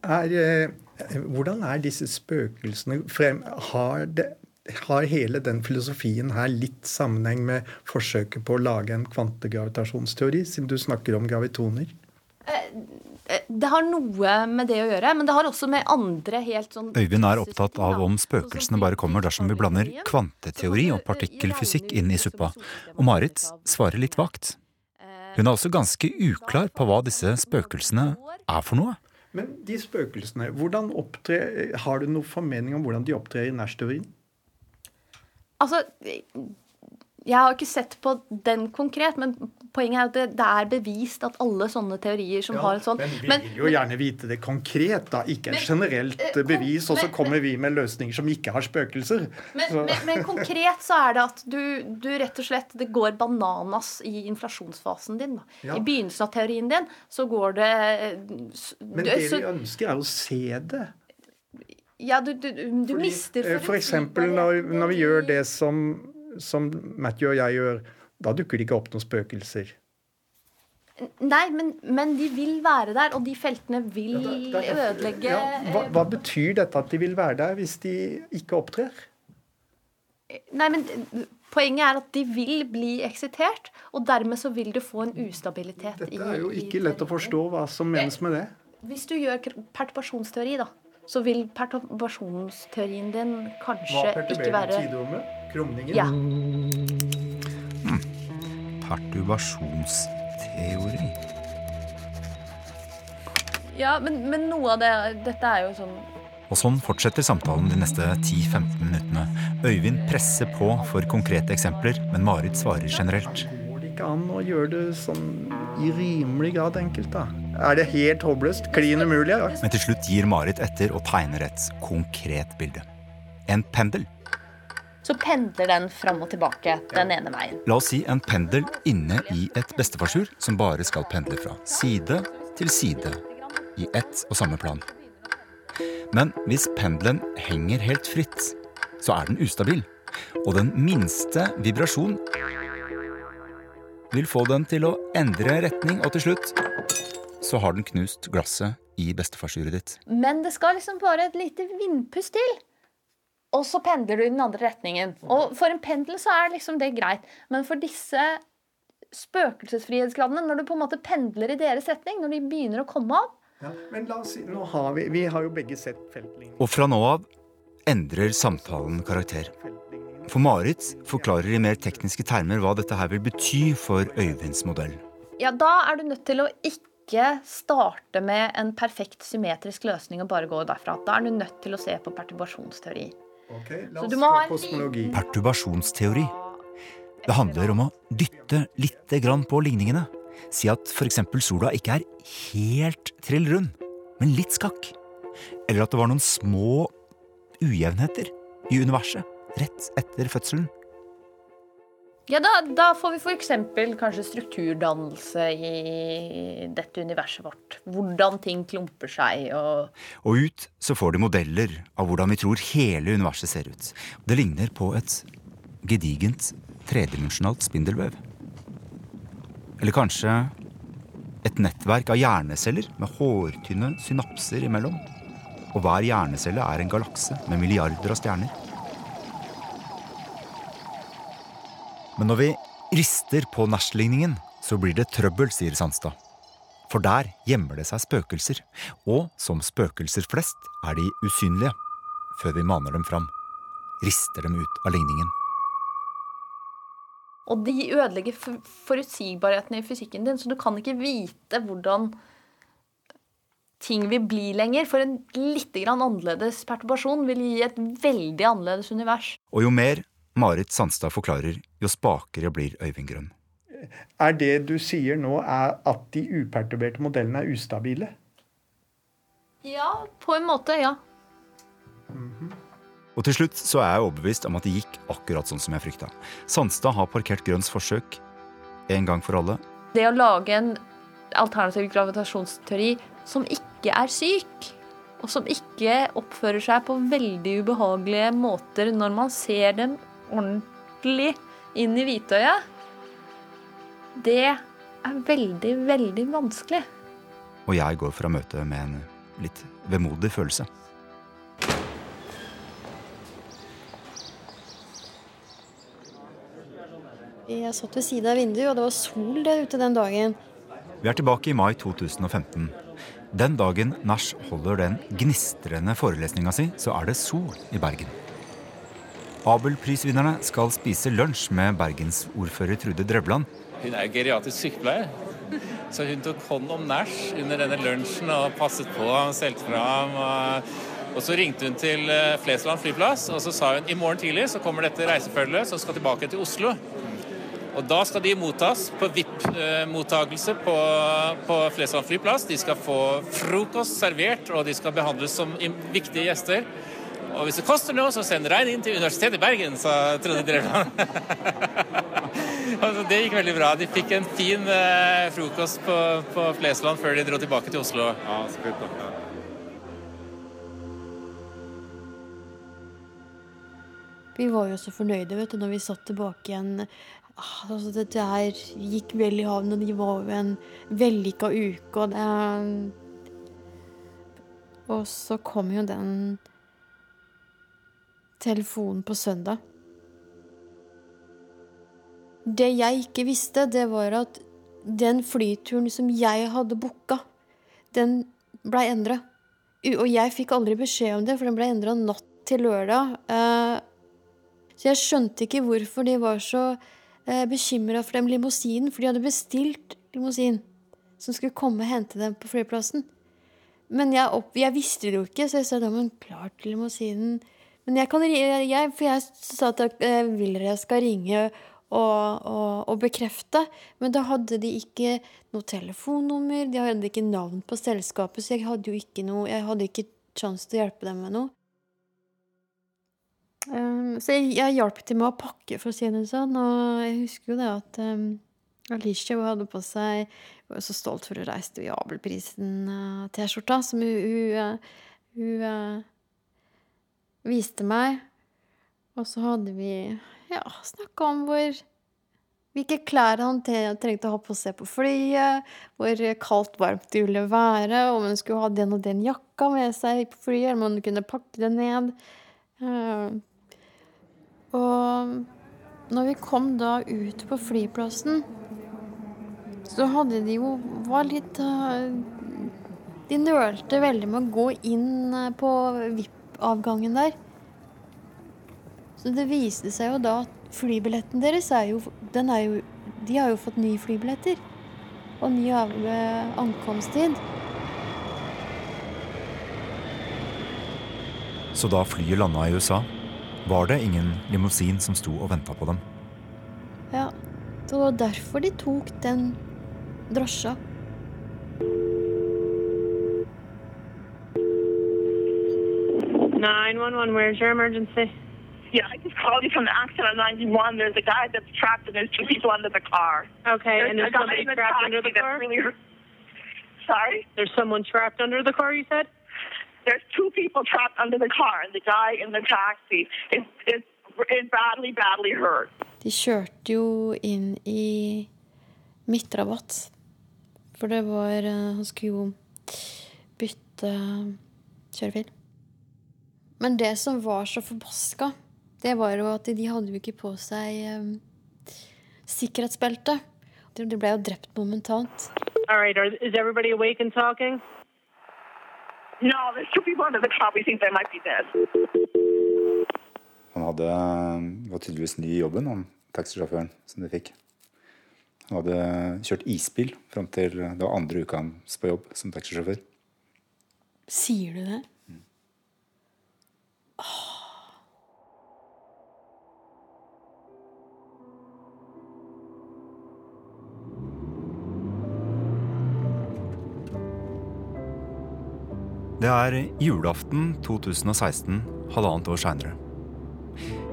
Er, eh, hvordan er disse spøkelsene frem, har, det, har hele den filosofien her litt sammenheng med forsøket på å lage en kvantegravitasjonsteori, siden du snakker om gravitoner? Det har noe med det å gjøre, men det har også med andre helt sånn Øyvind er opptatt av om spøkelsene bare kommer dersom vi blander kvanteteori og partikkelfysikk inn i suppa, og Marit svarer litt vagt. Hun er også ganske uklar på hva disse spøkelsene er for noe. Men de spøkelsene, hvordan opptrer, har du noen formening om hvordan de opptrer i Nash-teorien? Altså, jeg har ikke sett på den konkret, men poenget er at det, det er bevist at alle sånne teorier som Ja, har et sånt Men vi men, vil jo gjerne vite det konkret, da. Ikke et generelt eh, bevis, og så kommer vi med løsninger som ikke har spøkelser. men, men, men konkret så er det at du, du rett og slett Det går bananas i inflasjonsfasen din. Da. Ja. I begynnelsen av teorien din så går det eh, Men det så- vi ønsker, er å se det. Ja, du, du, du, Fordi, mister Eh, For eksempel når, når vi gjør det som, som Matthew og jeg gjør, da dukker det ikke opp noen spøkelser. Nei, men, men de vil være der, og de feltene vil ødelegge Ja, hva, hva betyr dette at de vil være der hvis de ikke opptrer? Nei, men Poenget er at de vil bli eksitert, og dermed så vil du få en ustabilitet Dette er jo ikke lett å forstå hva som menes med det. Hvis du gjør perturbasjonsteori, da, så vil perturbasjonsteorien din kanskje Hva ikke perturberer være tiderommet? Krumningen? Ja. Perturbasjonsteori. Ja, men, men noe av det Dette er jo sånn Og sånn fortsetter samtalen de neste 10-15 minuttene Øyvind presser på for konkrete eksempler, men Marit svarer generelt. Går det ikke an å gjøre det sånn i rimelig grad enkelt, da? Er det helt håpløst? Klin umulig? Ja. Men til slutt gir Marit etter og tegner et konkret bilde. En pendel. Så pendler den fram og tilbake den ene veien. La oss si en pendel inne i et bestefarsur som bare skal pendle fra side til side i ett og samme plan. Men hvis pendelen henger helt fritt, så er den ustabil. Og den minste vibrasjon vil få den til å endre retning, og til slutt så har den knust glasset i bestefarsuret ditt. Men det skal liksom bare et lite vindpust til. Og så pendler du i den andre retningen. Og for en pendel så er liksom det greit. Men for disse spøkelsesfrihetsgradene, når du på en måte pendler i deres retning, når de begynner å komme opp Ja, men la oss si, nå har vi, vi har jo begge sett feltlinjen. Og fra nå av endrer samtalen karakter. For Marit forklarer i mer tekniske termer hva dette her vil bety for Øyvinds modell. Ja, da er du nødt til å ikke starte med en perfekt symmetrisk løsning og bare gå derfra. Da er du nødt til å se på perturbasjonsteori. la Så oss du må ta ha en kosmologi. Perturbasjonsteori. Det handler om å dytte lite grann på ligningene. Si at f.eks. sola ikke er helt trill rund, men litt skakk. Eller at det var noen små ujevnheter i universet rett etter fødselen. Ja, da, da får vi f.eks. kanskje strukturdannelse i dette universet vårt. Hvordan ting klumper seg og Og ut så får de modeller av hvordan vi tror hele universet ser ut. Det ligner på et gedigent tredimensjonalt spindelvev. Eller kanskje et nettverk av hjerneceller med hårtynne synapser imellom. Og hver hjernecelle er en galakse med milliarder av stjerner. Men når vi rister på Nash-ligningen, så blir det trøbbel, sier Sandstad. For der gjemmer det seg spøkelser, og som spøkelser flest er de usynlige før vi maner dem fram. Rister dem ut av ligningen. Og de ødelegger forutsigbarheten i fysikken din, så du kan ikke vite hvordan ting vil bli lenger. For en litt annerledes perturbasjon vil gi et veldig annerledes univers. Og jo mer Marit Sandstad forklarer, jo spakere blir Øyvind Grønn. Er det du sier nå, er at de uperturberte modellene er ustabile? Ja, på en måte, ja. Og til slutt så er jeg overbevist om at det gikk akkurat sånn som jeg frykta. Sandstad har parkert Grønns forsøk en gang for alle. Det å lage en alternativ gravitasjonsteori som ikke er syk, og som ikke oppfører seg på veldig ubehagelige måter når man ser dem ordentlig inn i hvitøyet, det er veldig, veldig vanskelig. Og jeg går fra møtet med en litt vemodig følelse. Jeg satt ved siden av vinduet, og det var sol der ute den dagen. Vi er tilbake i mai 2015. Den dagen Nash holder den gnistrende forelesninga si, så er det sol i Bergen. Abelprisvinnerne skal spise lunsj med bergensordfører Trude Drevland. Hun er jo geriatrisk sykepleier. Så hun tok hånd om Nash under denne lunsjen og passet på ham, stelte fra ham. Og, så ringte hun til eh, Flesland flyplass og så sa hun i morgen tidlig så kommer dette reisefølget som skal tilbake til Oslo. Og da skal de mottas på VIP-mottakelse på, på Flesland flyplass. De skal få frokost servert, og de skal behandles som viktige gjester. Og hvis det koster noe, så send regning til Universitetet i Bergen, sa Trond Drevland. altså, det gikk veldig bra. De fikk en fin eh, frokost på, på Flesland før de dro tilbake til Oslo. Ja, skutt, ja. Vi var jo så fornøyde vet du, når vi satt tilbake igjen. Ah, Altså, dette her gikk vel i havn, og det var jo en vellykka uke, og det Og så kom jo den telefonen på søndag. Det jeg ikke visste, det var at den flyturen som jeg hadde booka, den blei endra. Og jeg fikk aldri beskjed om det, for den blei endra natt til lørdag. Eh, Så jeg skjønte ikke hvorfor de var så eh, bekymra for den limousinen, for de hadde bestilt limousin som skulle komme og hente dem på flyplassen. Men jeg, opp, jeg visste det jo ikke, så jeg sa da, men klart limousinen Men jeg kan jeg, For jeg sa at jeg vil dere skal ringe og, og, og bekrefte. Men da hadde de ikke noe telefonnummer, de hadde ikke navn på selskapet, så jeg hadde jo ikke noe Jeg hadde ikke sjanse til å hjelpe dem med noe. Um, så jeg, jeg hjalp til med å pakke, for å si det sånn. Og jeg husker jo det at um, Alicia hun hadde på seg Hun var så stolt for å reise til Abelprisen-T-skjorta som hun, hun, eh, hun eh, viste meg. Og så hadde vi ja, snakka om hvor hvilke klær han trengte å ha på seg på flyet, hvor kaldt, varmt det ville være, om han skulle ha den og den jakka med seg på flyet, om han kunne pakke det ned. Eh, og når vi kom da ut på flyplassen, så hadde de jo var litt eh, De nølte veldig med å gå inn på på VIP-avgangen der. Så det viste seg jo da at flybilletten deres er jo, den er jo De har jo fått nye flybilletter. Og ny av, eh, ankomsttid. Så da flyet landa i USA, var det ingen limousin som sto og venta på dem. Ja. Det var derfor de tok den drosja. 911, where's your emergency? Yeah, I just called you from the accident on 91. There's a guy that's trapped and there's two people under the car. Okay, There's and a there's somebody trapped under the car? Really... Sorry? There's someone trapped under the car, you said? There's two people trapped under the car, and the guy in the taxi is, is, is badly, badly hurt. De kjørte jo inn i midtrabatt. For det var eh, Han skulle jo bytte kjørefil. Men det som var så forbaska, det var jo at de hadde jo ikke på seg um, sikkerhetsbelte. De ble jo drept momentant. All right, is everybody awake and talking? No, there's two people under the car. We think they might be dead. Han hadde, var tydeligvis ny i jobben, han taxisjåføren som de fikk. Han hadde kjørt isbil fram til det var andre uka hans på jobb som taxisjåfør. Sier du det? Det er julaften 2016, halvannet år seinere.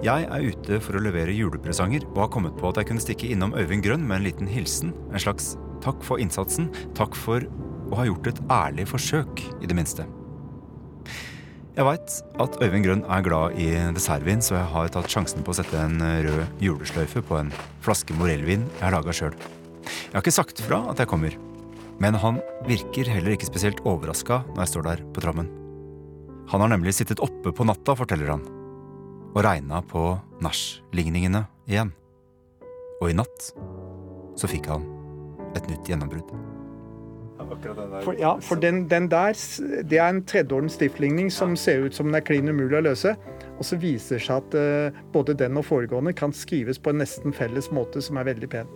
Jeg er ute for å levere julepresanger og har kommet på at jeg kunne stikke innom Øyvind Grønn med en liten hilsen. En slags takk for innsatsen, takk for å ha gjort et ærlig forsøk, i det minste. Jeg veit at Øyvind Grønn er glad i dessertvin, så jeg har tatt sjansen på å sette en rød julesløyfe på en flaske morellvin jeg har laga sjøl. Jeg har ikke sagt fra at jeg kommer, men han virker heller ikke spesielt overraska når jeg står der på trammen. Han har nemlig sittet oppe på natta, forteller han, og regna på nachligningene igjen. Og i natt så fikk han et nytt gjennombrudd. For, ja, for den, den der, det er en tredjeordens stiftligning som ser ut som den er klin umulig å løse. Og så viser det seg at uh, både den og foregående kan skrives på en nesten felles måte som er veldig pen.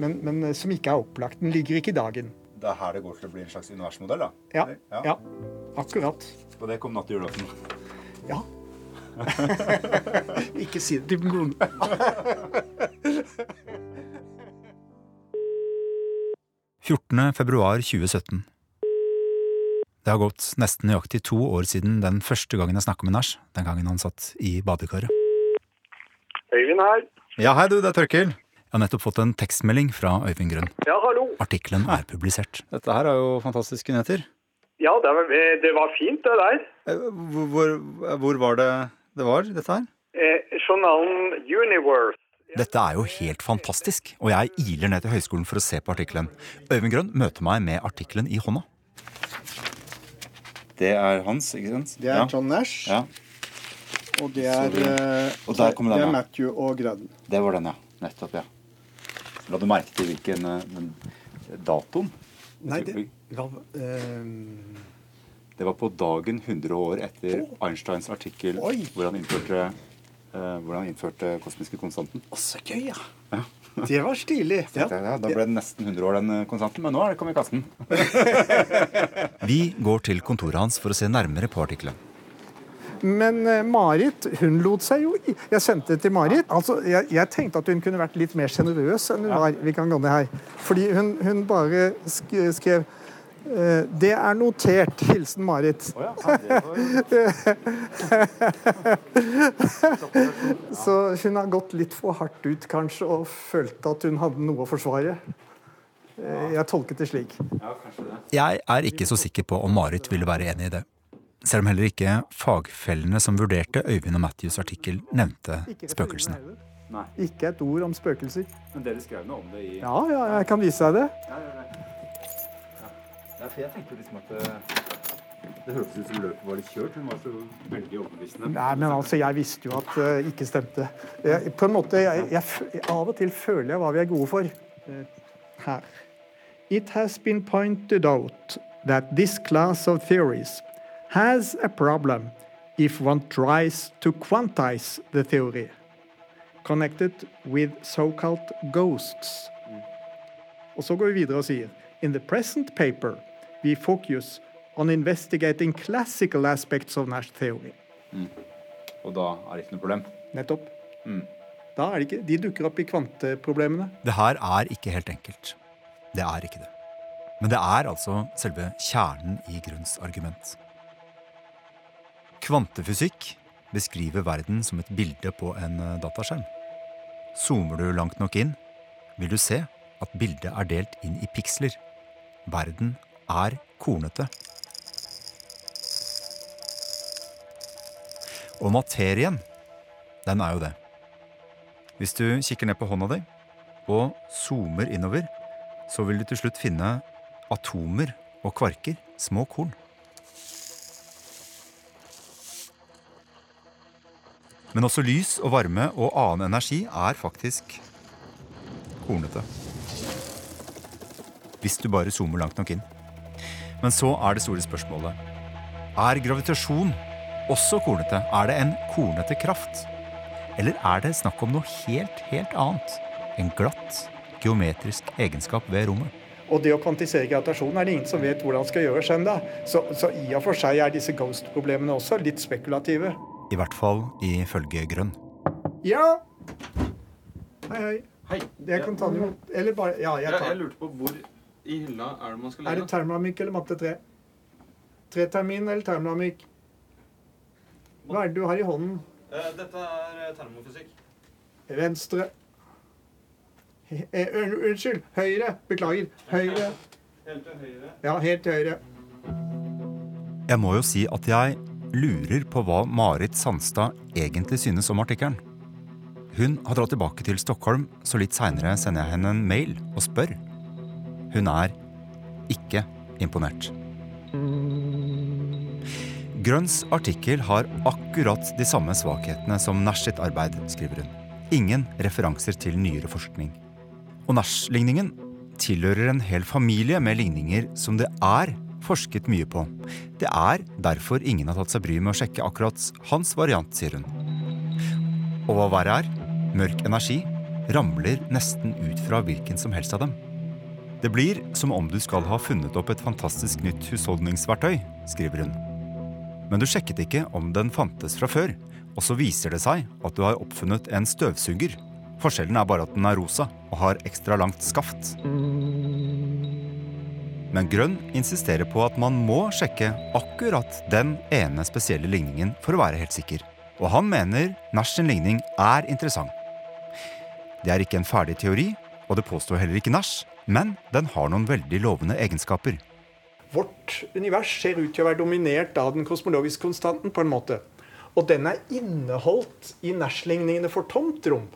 Men, men eh, som ikke er opplagt. Den ligger ikke i dagen. Det er her det går til å bli en slags universmodell, da? Ja, ja. akkurat. Og det kom natt til julaften? Ja. ikke si det til noen. 14. februar 2017. Det har gått nesten nøyaktig to år siden den første gangen jeg snakka med Nash, den gangen han satt i badekaret. Øyvind her. Ja, hei du, det er Tørkil. Jeg har nettopp fått en tekstmelding fra Øyvind Grønn. Ja, hallo. Artikkelen er publisert. Dette her er jo fantastiske nyheter. Ja, det var, eh, det var fint, det der. Hvor, hvor, hvor var det det var, dette her? Eh, journalen Universe. Dette er jo helt fantastisk, og jeg iler ned til høyskolen for å se på artikkelen. Øyvind Grønn møter meg med artikkelen i hånda. Det er hans, ikke sant? Det er Ja. John Nash. Ja. Og det er, eh, Og der den, det er ja. Matthew og Grønn. Det var den, ja. Nettopp, ja. La du merke til hvilken eh, den, datoen? Nei, det var... eh, Det var på dagen 100 år etter Einsteins artikkel Oi. hvor han innførte, eh, hvor han innførte kosmiske konstanten. Å, så gøy, ja. Det var stilig. Ja. da ble det nesten 100 år, den eh, konstanten. Men nå er det kommet i kassen. Vi går til kontoret hans for å se nærmere på artikkelen. Men eh, Marit hun lot seg jo Jeg sendte det til Marit. Altså, jeg, jeg tenkte at hun kunne vært litt mer sjenerøs enn hun var. Vi kan gå ned her. Fordi hun, hun bare sk skrev eh, Det er notert. Hilsen Marit. Så hun har gått litt for hardt ut, kanskje, og følte at hun hadde noe å forsvare. Eh, Jeg tolket det slik. Jeg er ikke så sikker på om Marit ville være enig i det. Selv om heller ikke fagfellene som vurderte Øyvind og Matthews artikkel, nevnte spøkelsene. Ikke et ord om spøkelser. Men dere skrev noe om det i Ja, ja, jeg kan vise deg det. Ja, for jeg tenkte liksom at det, det hørtes ut som løpet var litt kjørt. Hun var så veldig overbevisende. Nei, men altså, jeg visste jo at det ikke stemte. Jeg, på en måte, jeg, jeg, Av og til føler jeg hva vi er gode for. Eh, Her. It has been pointed out that this class of theories has a problem if one tries to quantize the theory connected with so-called ghosts. Og så går vi videre og sier In the present paper, we focus on investigating classical aspects of Nash theory. Mm. Og da er det ikke noe problem? Nettopp. Mm. Da er det ikke, de dukker opp i kvanteproblemene. Det her er ikke helt enkelt. Det er ikke det. Men det er altså selve kjernen i Grunns argument. Kvantefysikk beskriver verden som et bilde på en eh, dataskjerm. Zoomer du langt nok inn, vil du se at bildet er delt inn i piksler. Verden er kornete. Og materien, den er jo det. Hvis du kikker ned på hånda di og zoomer innover, så vil du til slutt finne atomer og kvarker, små korn. Men også lys og varme og annen energi er faktisk kornete. Hvis du bare zoomer langt nok inn. Men så er det store spørsmålet. Er gravitasjon også kornete? Er det en kornete kraft? Eller er det snakk om noe helt, helt annet? En glatt, geometrisk egenskap ved rommet? Og det å kvantisere gravitasjonen er det ingen som vet hvordan skal gjøres ennå. Så, så i og for seg er disse ghost-problemene også litt spekulative. I hvert fall ifølge Grønn. Ja! Hei, hei. Hei. Jeg kan ta den imot. Eller bare Ja, jeg tar tar jeg lurte på hvor i hylla er det man skal Er det legge? eller matte 3? Tretermin eller termodynamikk? Hva er det du har i hånden? Eh, Dette er eh, termofysikk. Venstre. He- eh, un- Unnskyld. Høyre. Beklager. Høyre. Helt til høyre. Ja, helt til høyre. Jeg må jo si at jeg lurer på hva Marit Sandstad egentlig synes om artikkelen. Hun har dratt tilbake til Stockholm, så litt seinere sender jeg henne en mail og spør. Hun er ikke imponert. Grønns artikkel har akkurat de samme svakhetene som Nash sitt arbeid, skriver hun. Ingen referanser til nyere forskning. Og Nash-ligningen tilhører en hel familie med ligninger som det er forsket mye på. Det er derfor ingen har tatt seg bryet med å sjekke akkurat hans variant, sier hun. Og hva verre er, mørk energi ramler nesten ut fra hvilken som helst av dem. Det blir som om du skal ha funnet opp et fantastisk nytt husholdningsverktøy, skriver hun. Men du sjekket ikke om den fantes fra før, og så viser det seg at du har oppfunnet en støvsuger. Forskjellen er bare at den er rosa og har ekstra langt skaft. Men Grønn insisterer på at man må sjekke akkurat den ene spesielle ligningen for å være helt sikker. Og han mener Nash sin ligning er interessant. Det er ikke en ferdig teori, og det påstår heller ikke Nash, men den har noen veldig lovende egenskaper. Vårt univers ser ut til å være dominert av den kosmologiske konstanten på en måte. Og den er inneholdt i Nash-ligningene for tomt rom.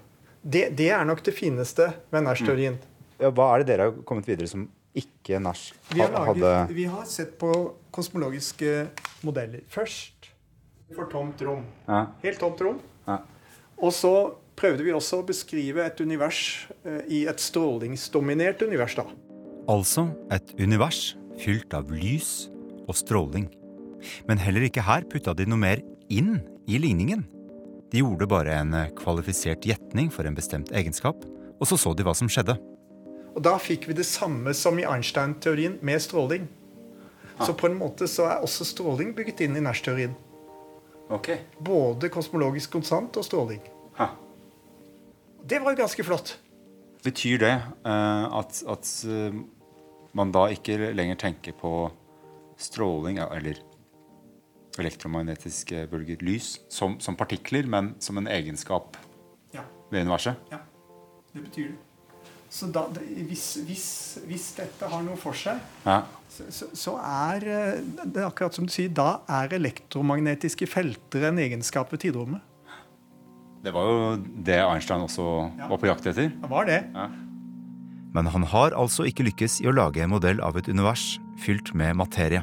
Det, det er nok det fineste med Nash-teorien. Ja, hva er det dere har kommet videre som ikke Nash Vi har, hadde vi har sett på kosmologiske modeller. Først for tomt rom. Ja. Helt tomt rom. Ja. Og så prøvde vi også å beskrive et univers eh, i et strålingsdominert univers. da. Altså et univers fylt av lys og stråling. Men heller ikke her putta de noe mer inn i ligningen. De gjorde bare en eh, kvalifisert gjetning for en bestemt egenskap, og så så de hva som skjedde. Og da fikk vi det samme som i Einstein-teorien med stråling. Så på en måte så er også stråling bygget inn i Nash-teorien. Ok. Både kosmologisk konstant og stråling. Det var jo ganske flott. Betyr det eh, at, at eh, man da ikke lenger tenker på stråling eller elektromagnetiske bølger, lys, som, som partikler, men som en egenskap Ja. ved universet? Ja. Det betyr det. Så da, hvis, hvis, hvis dette har noe for seg, Ja. så, så, så er eh, det akkurat som du sier, da er elektromagnetiske felter en egenskap ved tidrommet. Det var jo det Einstein også var på jakt etter. Det var det. Ja. Men han har altså ikke lykkes i å lage en modell av et univers fylt med materie.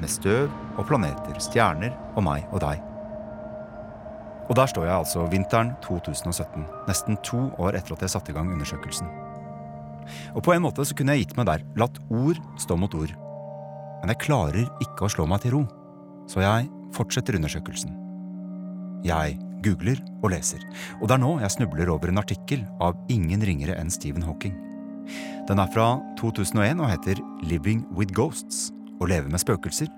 Med støv og planeter, stjerner og meg og deg. Og der står jeg altså vinteren 2017, nesten to år etter at jeg satte i gang undersøkelsen. Og på en måte så kunne jeg gitt meg der, latt ord stå mot ord. Men jeg klarer ikke å slå meg til ro, så jeg fortsetter undersøkelsen. Jeg googler og leser, og det er nå jeg snubler over en artikkel av ingen ringere enn Stephen Hawking. Den er fra 2001 og heter Living with Ghosts å leve med spøkelser.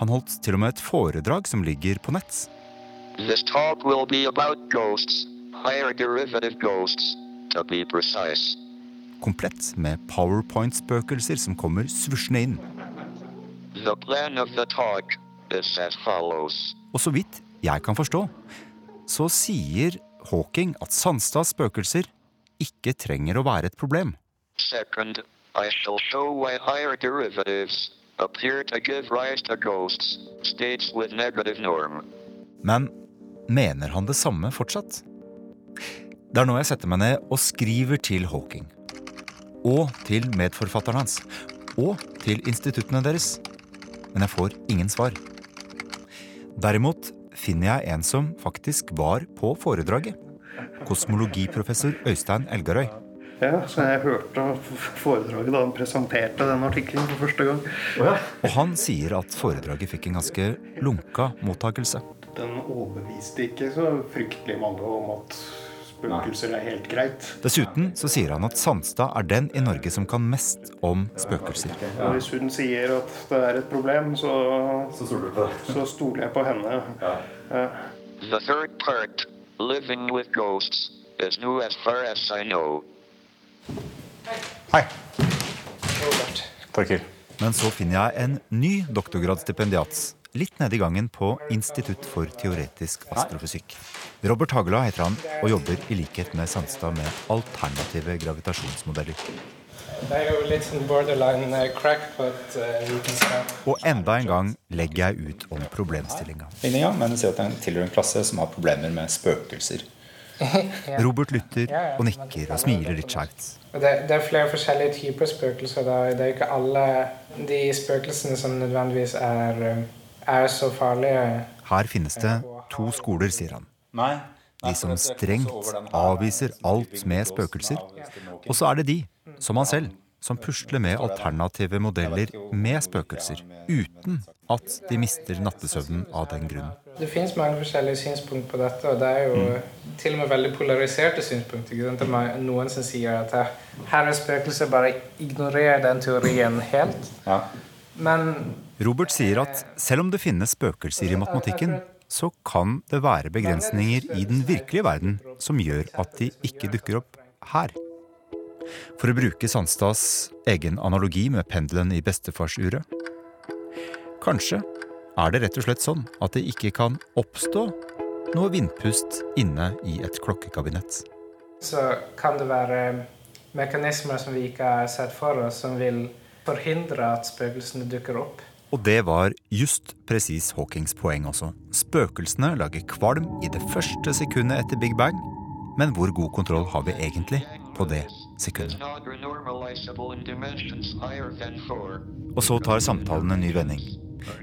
Han holdt til og med et foredrag som ligger på nett. This talk will be about ghosts, higher derivative ghosts, to be precise. Komplett med powerpoint-spøkelser som kommer svusjende inn. The plan of the talk is as follows. Og så vidt jeg kan forstå, så sier Hawking at Sandstads spøkelser ikke trenger å være et problem. Second, I shall show why higher derivatives appear to give rise to ghosts, states with negative norm. Men mener han det samme fortsatt? Det er nå jeg setter meg ned og skriver til Hawking. Og til medforfatteren hans. Og til instituttene deres. Men jeg får ingen svar. Derimot finner jeg en som faktisk var på foredraget. Kosmologiprofessor Øystein Elgarøy. Ja, så jeg hørte foredraget da han presenterte den artikkelen for første gang. Og han sier at foredraget fikk en ganske lunka mottakelse. Den overbeviste ikke så fryktelig mange om at spøkelser er helt greit. Dessuten så sier han at Sandstad er den i Norge som kan mest om spøkelser. Ja. hvis hun sier at det er et problem, så, så stoler jeg på henne. Ja. The third part, living with ghosts, is new as far as I know. Torkil. Men så finner jeg en ny doktorgradsstipendiat litt nede i gangen på Institutt for teoretisk astrofysikk. Robert Hagela heter han og jobber i likhet med Sandstad med alternative gravitasjonsmodeller. Det er jo litt sånn borderline eh, uh. Og enda en gang legger jeg ut om problemstillinga. Ligninga, men sier at han tilhører en klasse som har problemer med spøkelser. Robert lytter og nikker og smiler litt skjevt. Det, det er flere forskjellige typer spøkelser. Det er ikke alle de spøkelsene som nødvendigvis er, eh, er så farlige. Her finnes det to skoler, sier han. De som strengt avviser alt med spøkelser. Og så er det de, som han selv, som pusler med alternative modeller med spøkelser, uten at de mister nattesøvnen av den grunn. Det fins mange forskjellige synspunkt på dette, og det er jo til og med veldig polariserte synspunkter. Det er noen som sier at her, her er spøkelser, bare ignorer den teorien helt. Men Robert sier at selv om det finnes spøkelser i matematikken, så kan det være begrensninger i den virkelige verden som gjør at de ikke dukker opp her. For å bruke Sandstads egen analogi med pendelen i bestefarsuret. Kanskje er det rett og slett sånn at det ikke kan oppstå noe vindpust inne i et klokkekabinett. så kan det være mekanismer som vi ikke har sett for oss, som vil forhindre at spøkelsene dukker opp. Og det var just presis Hawkings poeng også. Spøkelsene lager kvalm i det første sekundet etter Big Bang. Men hvor god kontroll har vi egentlig på det sekundet? Og så tar samtalen en ny vending.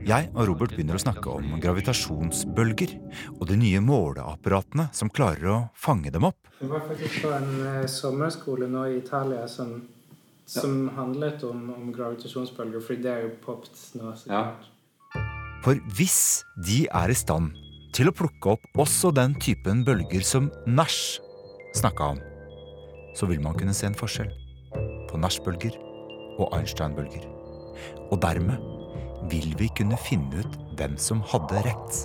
Jeg og Robert begynner å snakke om gravitasjonsbølger og de nye måleapparatene som klarer å fange dem opp. Det var faktisk på en eh, sommerskole nå i Italia som, som handlet om, om gravitasjonsbølger, for det er jo poppet nå. For hvis de er i stand til å plukke opp også den typen bølger som Nash snakka om, så vil man kunne se en forskjell på Nash-bølger og Einstein-bølger. Og dermed vil vi kunne finne ut hvem som hadde rett.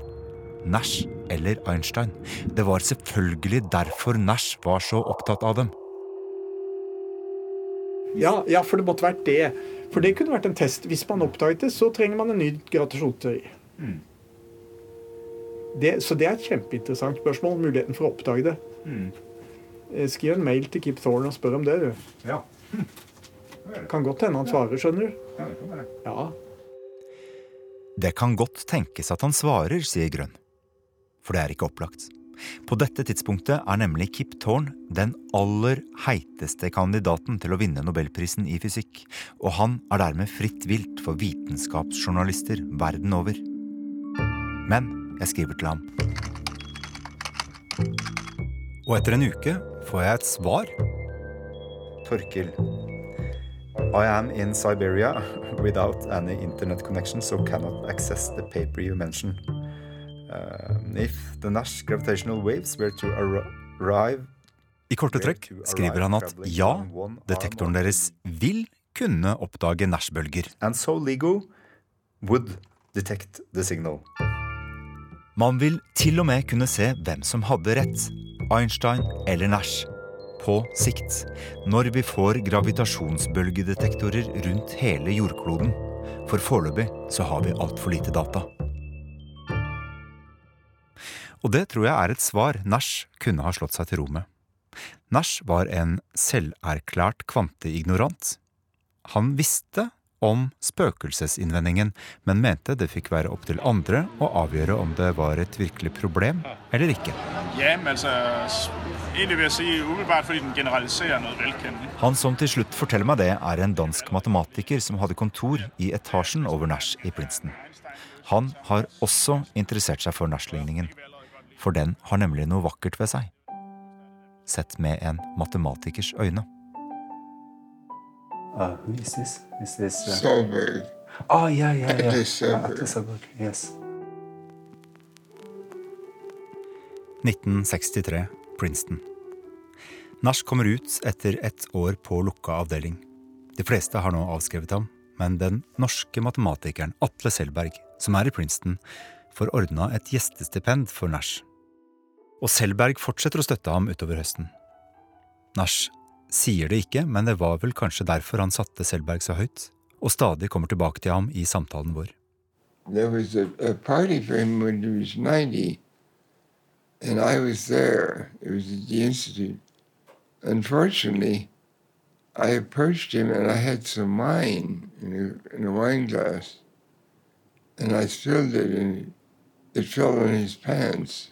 Nash eller Einstein. Det var selvfølgelig derfor Nash var så opptatt av dem. Ja, ja, for det måtte vært det. For det kunne vært en test. Hvis man oppdaget det, så trenger man en ny gravitasjonsteori. Mm. Det, så det er et kjempeinteressant spørsmål, muligheten for å oppdage det. Mm. Eh, Skriv en mail til Kip Thorne og spør om det, du. Ja. Kan godt hende han svarer, skjønner du. Ja, det kan være. Ja. Det kan godt tenkes at han svarer, sier Grønn. For det er ikke opplagt. På dette tidspunktet er nemlig Kip Thorne den aller heiteste kandidaten til å vinne nobelprisen i fysikk, og han er dermed fritt vilt for vitenskapsjournalister verden over. Men jeg skriver til ham. Og etter en uke får jeg et svar. Torkil. I am in Siberia without any internet connection, so cannot access the paper you mention. Uh, if the Nash gravitational waves were to arrive I korte trekk skriver han at ja, detektoren deres vil kunne oppdage Nash-bølger. And so LIGO would detect the signal. Man vil til og med kunne se hvem som hadde rett, Einstein eller Nash, på sikt, når vi får gravitasjonsbølgedetektorer rundt hele jordkloden. For foreløpig så har vi altfor lite data. Og det tror jeg er et svar Nash kunne ha slått seg til ro med. Nash var en selverklært kvanteignorant. Han visste om spøkelsesinnvendingen, men mente det fikk være opp til andre å avgjøre om det var et virkelig problem eller ikke. Ja, men altså Egentlig vil jeg si umiddelbart fordi den generaliserer noe velkjent. Han som til slutt forteller meg det, er en dansk matematiker som hadde kontor i etasjen over Nash i Princeton. Han har også interessert seg for Nash-ligningen, for den har nemlig noe vakkert ved seg. Sett med en matematikers øyne. Uh, who is this? Is this uh... Solberg. Oh, yeah, yeah, yeah. Solberg. Solberg, Yes. 1963, Princeton. Nash kommer ut etter ett år på lukka avdeling. De fleste har nå avskrevet ham, men den norske matematikeren Atle Selberg, som er i Princeton, får ordna et gjestestipend for Nash. Og Selberg fortsetter å støtte ham utover høsten. Nash sier det ikke, men det var vel kanskje derfor han satte Selberg så høyt, og stadig kommer tilbake til ham i samtalen vår. There was a, a party for him when he was 90, and I was there. It was at the Institute. Unfortunately, I approached him and I had some wine in a, in a wine glass, and I spilled it, and it fell in his pants.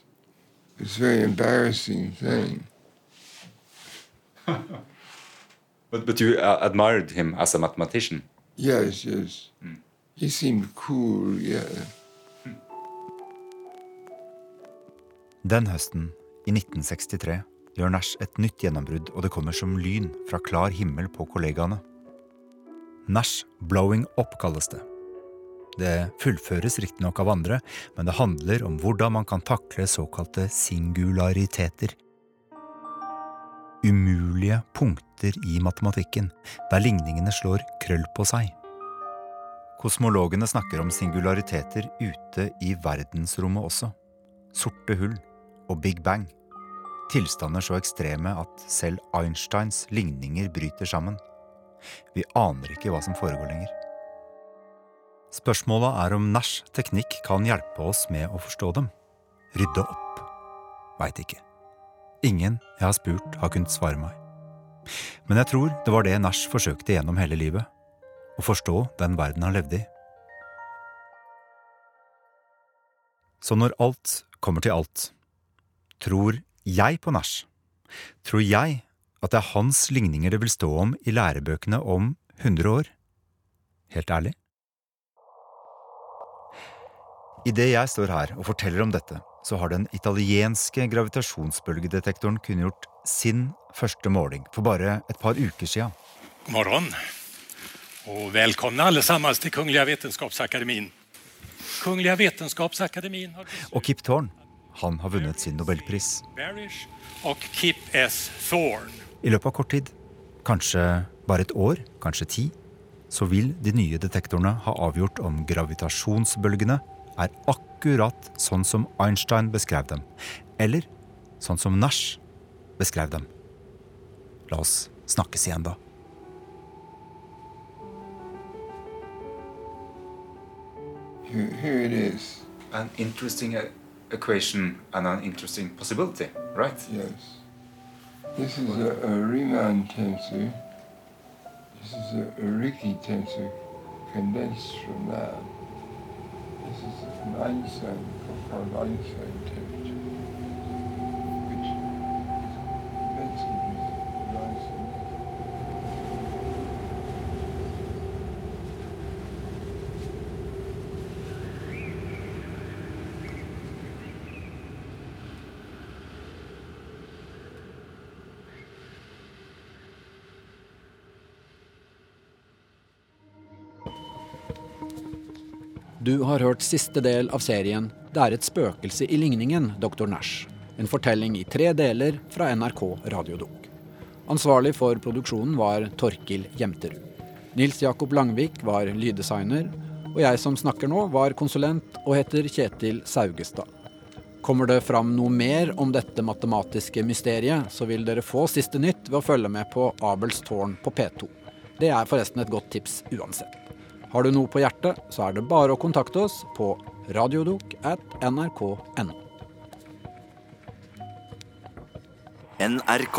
It's a very embarrassing thing. But, but you uh, admired him as a mathematician? Yes, yes. He seemed cool, yeah. Den høsten, i 1963, gjør Nash et nytt gjennombrudd, og det kommer som lyn fra klar himmel på kollegaene. Nash blowing up kalles det. Det fullføres riktignok av andre, men det handler om hvordan man kan takle såkalte singulariteter. Umulige punkter i matematikken, der ligningene slår krøll på seg. Kosmologene snakker om singulariteter ute i verdensrommet også. Sorte hull og Big Bang. Tilstander så ekstreme at selv Einsteins ligninger bryter sammen. Vi aner ikke hva som foregår lenger. Spørsmålet er om Nash teknikk kan hjelpe oss med å forstå dem. Rydde opp. Veit ikke. Ingen jeg har spurt, har kunnet svare meg. Men jeg tror det var det Nash forsøkte gjennom hele livet. Å forstå den verden han levde i. Så når alt kommer til alt, tror jeg på Nash? Tror jeg at det er hans ligninger det vil stå om i lærebøkene om 100 år? Helt ærlig? Idet jeg står her og forteller om dette, så har den italienske gravitasjonsbølgedetektoren kunngjort sin første måling for bare et par uker siden. God og velkommen alle sammen til Kongelige Vitenskapsakademien. Kongelige Vitenskapsakademien har Og Kip Thorne, han har vunnet sin nobelpris. Barish och Kip S. Thorne. I løpet av kort tid, kanskje bare et år, kanskje ti, så vil de nye detektorene ha avgjort om gravitasjonsbølgene er akkurat sånn som Einstein beskrev dem. Eller sånn som Nash beskrev dem. La oss snakkes igjen da. Here, here it is. An interesting uh, equation and an interesting possibility, right? Yes. This is a, a Riemann tensor. This is a, a Ricci tensor condensed from that. This is an Einstein, profound Einstein tensor, Du har hørt siste del av serien 'Det er et spøkelse i ligningen', Dr. Nash. En fortelling i tre deler fra NRK Radiodok. Ansvarlig for produksjonen var Torkil Jemterud. Nils Jakob Langvik var lyddesigner, og jeg som snakker nå, var konsulent og heter Kjetil Saugestad. Kommer det fram noe mer om dette matematiske mysteriet, så vil dere få siste nytt ved å følge med på Abels tårn på P2. Det er forresten et godt tips uansett. Har du noe på hjertet, så er det bare å kontakte oss på radiodok at nrk.no. NRK.